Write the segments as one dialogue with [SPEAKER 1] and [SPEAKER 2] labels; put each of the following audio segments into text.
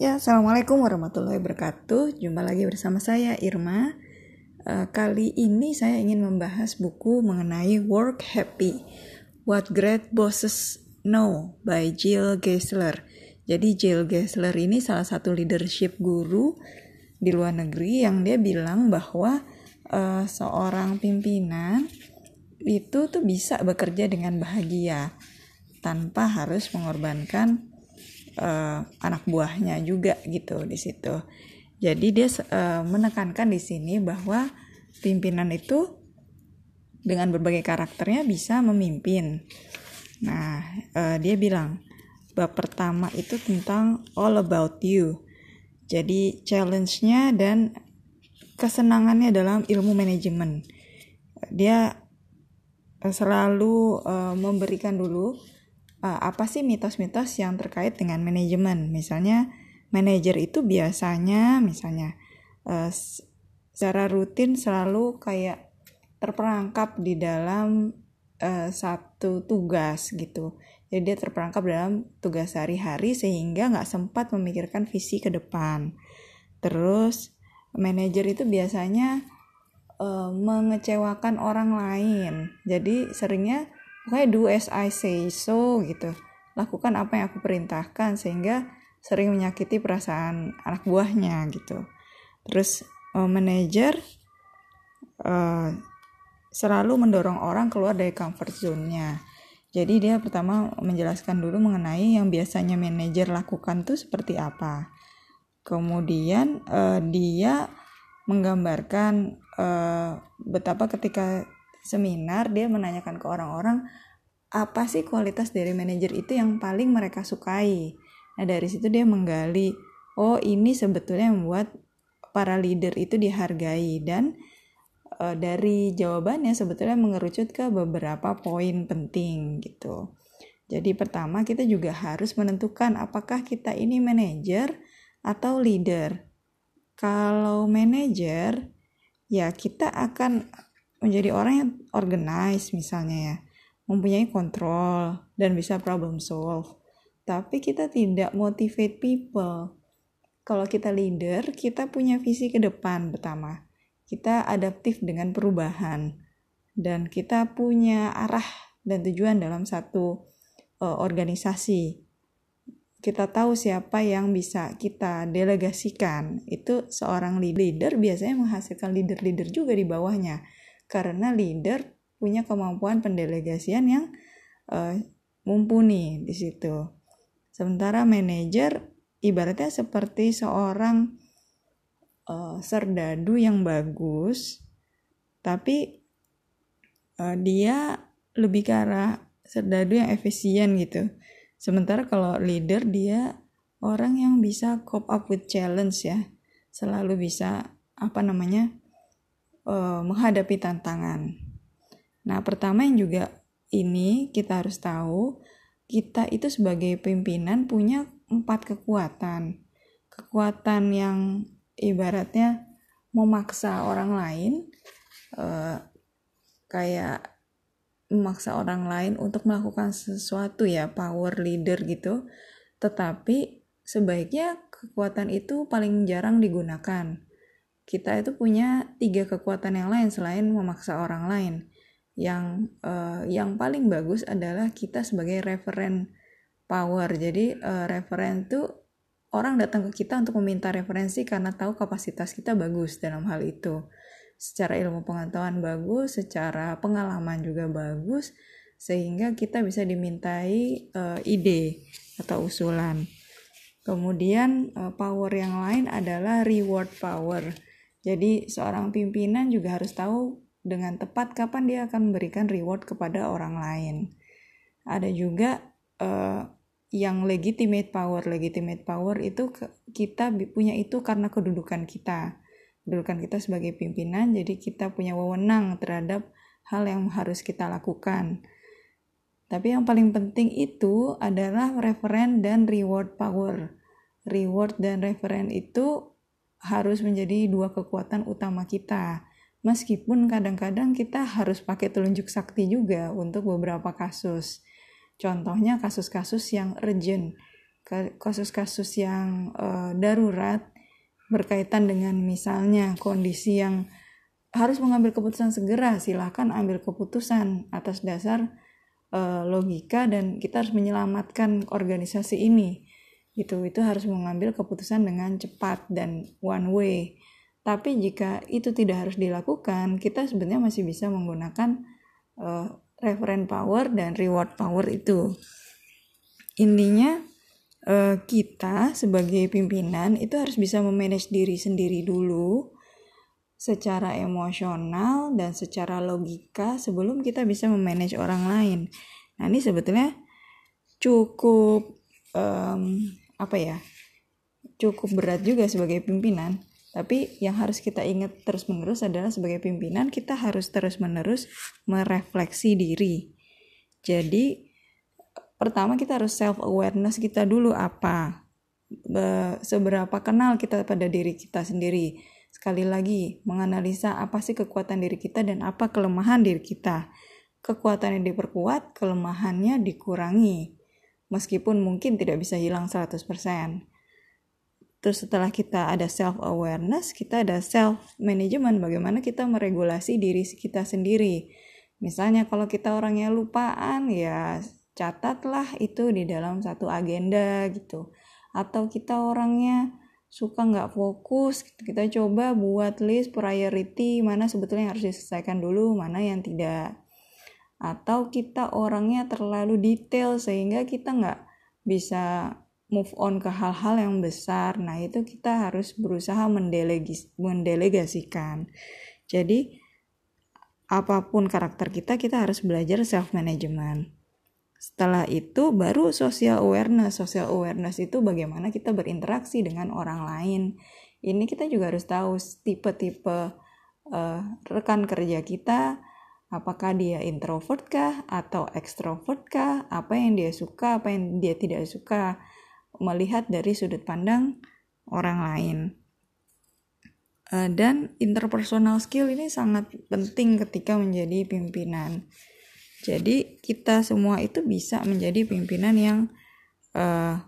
[SPEAKER 1] Ya, assalamualaikum warahmatullahi wabarakatuh. Jumpa lagi bersama saya Irma. Uh, kali ini saya ingin membahas buku mengenai Work Happy: What Great Bosses Know by Jill Geisler. Jadi Jill Geisler ini salah satu leadership guru di luar negeri yang dia bilang bahwa uh, seorang pimpinan itu tuh bisa bekerja dengan bahagia tanpa harus mengorbankan uh, anak buahnya juga gitu di situ. Jadi dia uh, menekankan di sini bahwa pimpinan itu dengan berbagai karakternya bisa memimpin. Nah, uh, dia bilang bab pertama itu tentang all about you. Jadi challenge-nya dan kesenangannya dalam ilmu manajemen. Dia selalu uh, memberikan dulu uh, apa sih mitos-mitos yang terkait dengan manajemen. Misalnya manajer itu biasanya misalnya uh, secara rutin selalu kayak terperangkap di dalam uh, satu tugas gitu. Jadi dia terperangkap dalam tugas sehari-hari sehingga nggak sempat memikirkan visi ke depan. Terus manajer itu biasanya mengecewakan orang lain. Jadi seringnya pokoknya do as I say so gitu. Lakukan apa yang aku perintahkan sehingga sering menyakiti perasaan anak buahnya gitu. Terus uh, manajer uh, selalu mendorong orang keluar dari comfort zone-nya. Jadi dia pertama menjelaskan dulu mengenai yang biasanya manajer lakukan tuh seperti apa. Kemudian uh, dia menggambarkan uh, betapa ketika seminar dia menanyakan ke orang-orang apa sih kualitas dari manajer itu yang paling mereka sukai. Nah dari situ dia menggali, oh ini sebetulnya membuat para leader itu dihargai dan e, dari jawabannya sebetulnya mengerucut ke beberapa poin penting gitu. Jadi pertama kita juga harus menentukan apakah kita ini manajer atau leader. Kalau manajer ya kita akan menjadi orang yang organize misalnya ya. Mempunyai kontrol dan bisa problem solve. Tapi kita tidak motivate people. Kalau kita leader kita punya visi ke depan pertama. Kita adaptif dengan perubahan. Dan kita punya arah dan tujuan dalam satu uh, organisasi. Kita tahu siapa yang bisa kita delegasikan. Itu seorang leader biasanya menghasilkan leader-leader juga di bawahnya karena leader punya kemampuan pendelegasian yang uh, mumpuni di situ. Sementara manajer ibaratnya seperti seorang uh, serdadu yang bagus, tapi uh, dia lebih ke arah serdadu yang efisien gitu. Sementara kalau leader dia orang yang bisa cope up with challenge ya, selalu bisa apa namanya uh, menghadapi tantangan. Nah, pertama yang juga ini kita harus tahu, kita itu sebagai pimpinan punya empat kekuatan. Kekuatan yang ibaratnya memaksa orang lain, uh, kayak memaksa orang lain untuk melakukan sesuatu ya, power leader gitu. Tetapi sebaiknya kekuatan itu paling jarang digunakan kita itu punya tiga kekuatan yang lain selain memaksa orang lain. Yang uh, yang paling bagus adalah kita sebagai referen power. Jadi uh, referen itu orang datang ke kita untuk meminta referensi karena tahu kapasitas kita bagus dalam hal itu. Secara ilmu pengetahuan bagus, secara pengalaman juga bagus, sehingga kita bisa dimintai uh, ide atau usulan. Kemudian power yang lain adalah reward power jadi seorang pimpinan juga harus tahu dengan tepat kapan dia akan memberikan reward kepada orang lain. Ada juga uh, yang legitimate power. Legitimate power itu kita punya itu karena kedudukan kita. Kedudukan kita sebagai pimpinan, jadi kita punya wewenang terhadap hal yang harus kita lakukan. Tapi yang paling penting itu adalah referen dan reward power. Reward dan referen itu harus menjadi dua kekuatan utama kita. Meskipun kadang-kadang kita harus pakai telunjuk sakti juga untuk beberapa kasus. Contohnya kasus-kasus yang urgent. kasus-kasus yang uh, darurat berkaitan dengan misalnya kondisi yang harus mengambil keputusan segera silahkan ambil keputusan atas dasar uh, logika dan kita harus menyelamatkan organisasi ini itu itu harus mengambil keputusan dengan cepat dan one way tapi jika itu tidak harus dilakukan kita sebenarnya masih bisa menggunakan uh, referent power dan reward power itu intinya uh, kita sebagai pimpinan itu harus bisa memanage diri sendiri dulu secara emosional dan secara logika sebelum kita bisa memanage orang lain. Nah ini sebetulnya cukup um, apa ya cukup berat juga sebagai pimpinan. Tapi yang harus kita ingat terus-menerus adalah sebagai pimpinan kita harus terus-menerus merefleksi diri. Jadi pertama kita harus self awareness kita dulu apa seberapa kenal kita pada diri kita sendiri sekali lagi menganalisa apa sih kekuatan diri kita dan apa kelemahan diri kita kekuatannya diperkuat kelemahannya dikurangi meskipun mungkin tidak bisa hilang 100% terus setelah kita ada self awareness kita ada self management bagaimana kita meregulasi diri kita sendiri. Misalnya kalau kita orangnya lupaan ya catatlah itu di dalam satu agenda gitu. Atau kita orangnya suka nggak fokus kita coba buat list priority mana sebetulnya yang harus diselesaikan dulu mana yang tidak atau kita orangnya terlalu detail sehingga kita nggak bisa move on ke hal-hal yang besar nah itu kita harus berusaha mendelegis mendelegasikan jadi apa pun karakter kita kita harus belajar self management setelah itu baru social awareness. Social awareness itu bagaimana kita berinteraksi dengan orang lain. Ini kita juga harus tahu tipe-tipe uh, rekan kerja kita, apakah dia introvert kah atau extrovert kah, apa yang dia suka, apa yang dia tidak suka, melihat dari sudut pandang orang lain. Uh, dan interpersonal skill ini sangat penting ketika menjadi pimpinan. Jadi kita semua itu bisa menjadi pimpinan yang uh,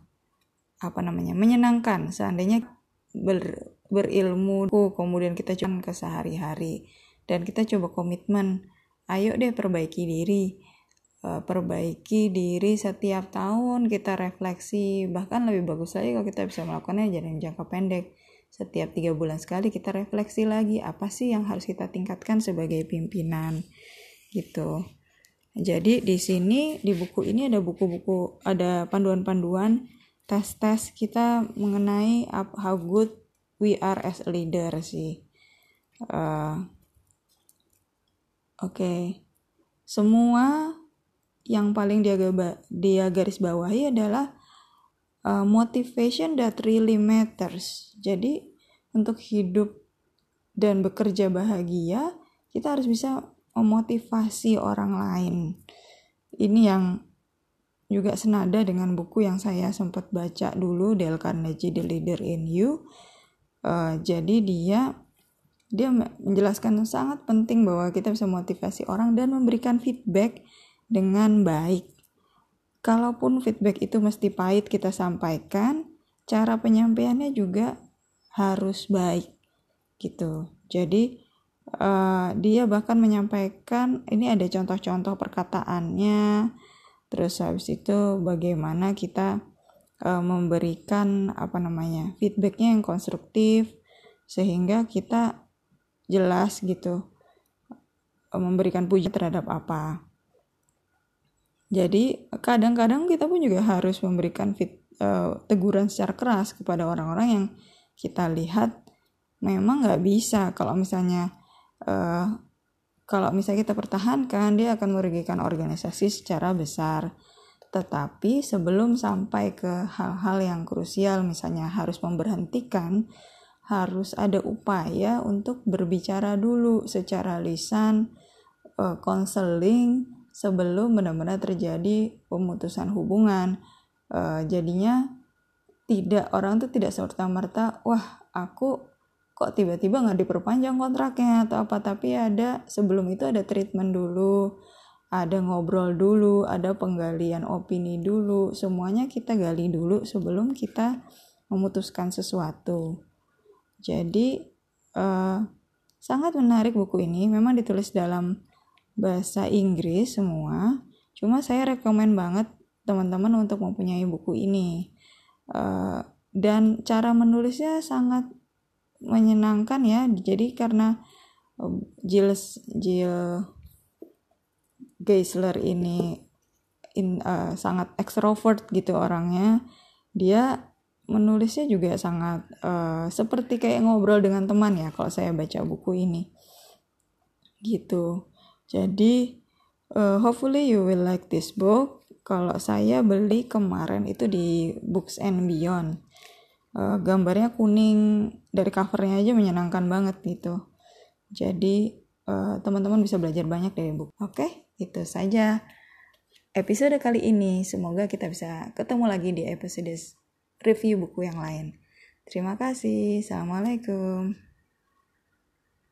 [SPEAKER 1] apa namanya menyenangkan. Seandainya ber, berilmu kemudian kita coba ke sehari-hari. Dan kita coba komitmen ayo deh perbaiki diri. Uh, perbaiki diri setiap tahun kita refleksi. Bahkan lebih bagus lagi kalau kita bisa melakukannya jadi jangka pendek. Setiap tiga bulan sekali kita refleksi lagi apa sih yang harus kita tingkatkan sebagai pimpinan? Gitu. Jadi di sini di buku ini ada buku-buku ada panduan-panduan tes-tes kita mengenai how good we are as a leader sih. Uh, Oke, okay. semua yang paling dia, dia garis bawahi adalah uh, motivation that really matters. Jadi untuk hidup dan bekerja bahagia kita harus bisa memotivasi orang lain. Ini yang juga senada dengan buku yang saya sempat baca dulu Dale Carnegie The Leader in You. Uh, jadi dia dia menjelaskan sangat penting bahwa kita bisa motivasi orang dan memberikan feedback dengan baik. Kalaupun feedback itu mesti pahit kita sampaikan, cara penyampaiannya juga harus baik gitu. Jadi uh, dia bahkan menyampaikan ini ada contoh-contoh perkataannya terus habis itu bagaimana kita uh, memberikan apa namanya feedbacknya yang konstruktif sehingga kita jelas gitu uh, memberikan puji terhadap apa. Jadi kadang-kadang kita pun juga harus memberikan fit, uh, teguran secara keras kepada orang-orang yang kita lihat memang nggak bisa. Kalau misalnya uh, kalau misalnya kita pertahankan dia akan merugikan organisasi secara besar. Tetapi sebelum sampai ke hal-hal yang krusial misalnya harus memberhentikan harus ada upaya untuk berbicara dulu secara lisan konseling uh, sebelum benar-benar terjadi pemutusan hubungan. Uh, jadinya tidak orang tuh tidak serta merta wah aku kok tiba-tiba nggak diperpanjang kontraknya? Atau apa tapi ada sebelum itu ada treatment dulu ada ngobrol dulu, ada penggalian opini dulu, semuanya kita gali dulu sebelum kita memutuskan sesuatu. Jadi uh, sangat menarik buku ini, memang ditulis dalam bahasa Inggris semua. Cuma saya rekomen banget teman-teman untuk mempunyai buku ini. Uh, dan cara menulisnya sangat menyenangkan ya. Jadi karena Jill Jill Geisler ini in, uh, sangat ekstrovert gitu orangnya dia menulisnya juga sangat uh, seperti kayak ngobrol dengan teman ya kalau saya baca buku ini. Gitu. Jadi uh, hopefully you will like this book. Kalau saya beli kemarin itu di Books and Beyond. Uh, gambarnya kuning dari covernya aja menyenangkan banget gitu. Jadi teman teman-teman bisa belajar banyak dari buku. Oke okay? Itu saja episode kali ini. Semoga kita bisa ketemu lagi di episode review buku yang lain. Terima kasih. Assalamualaikum.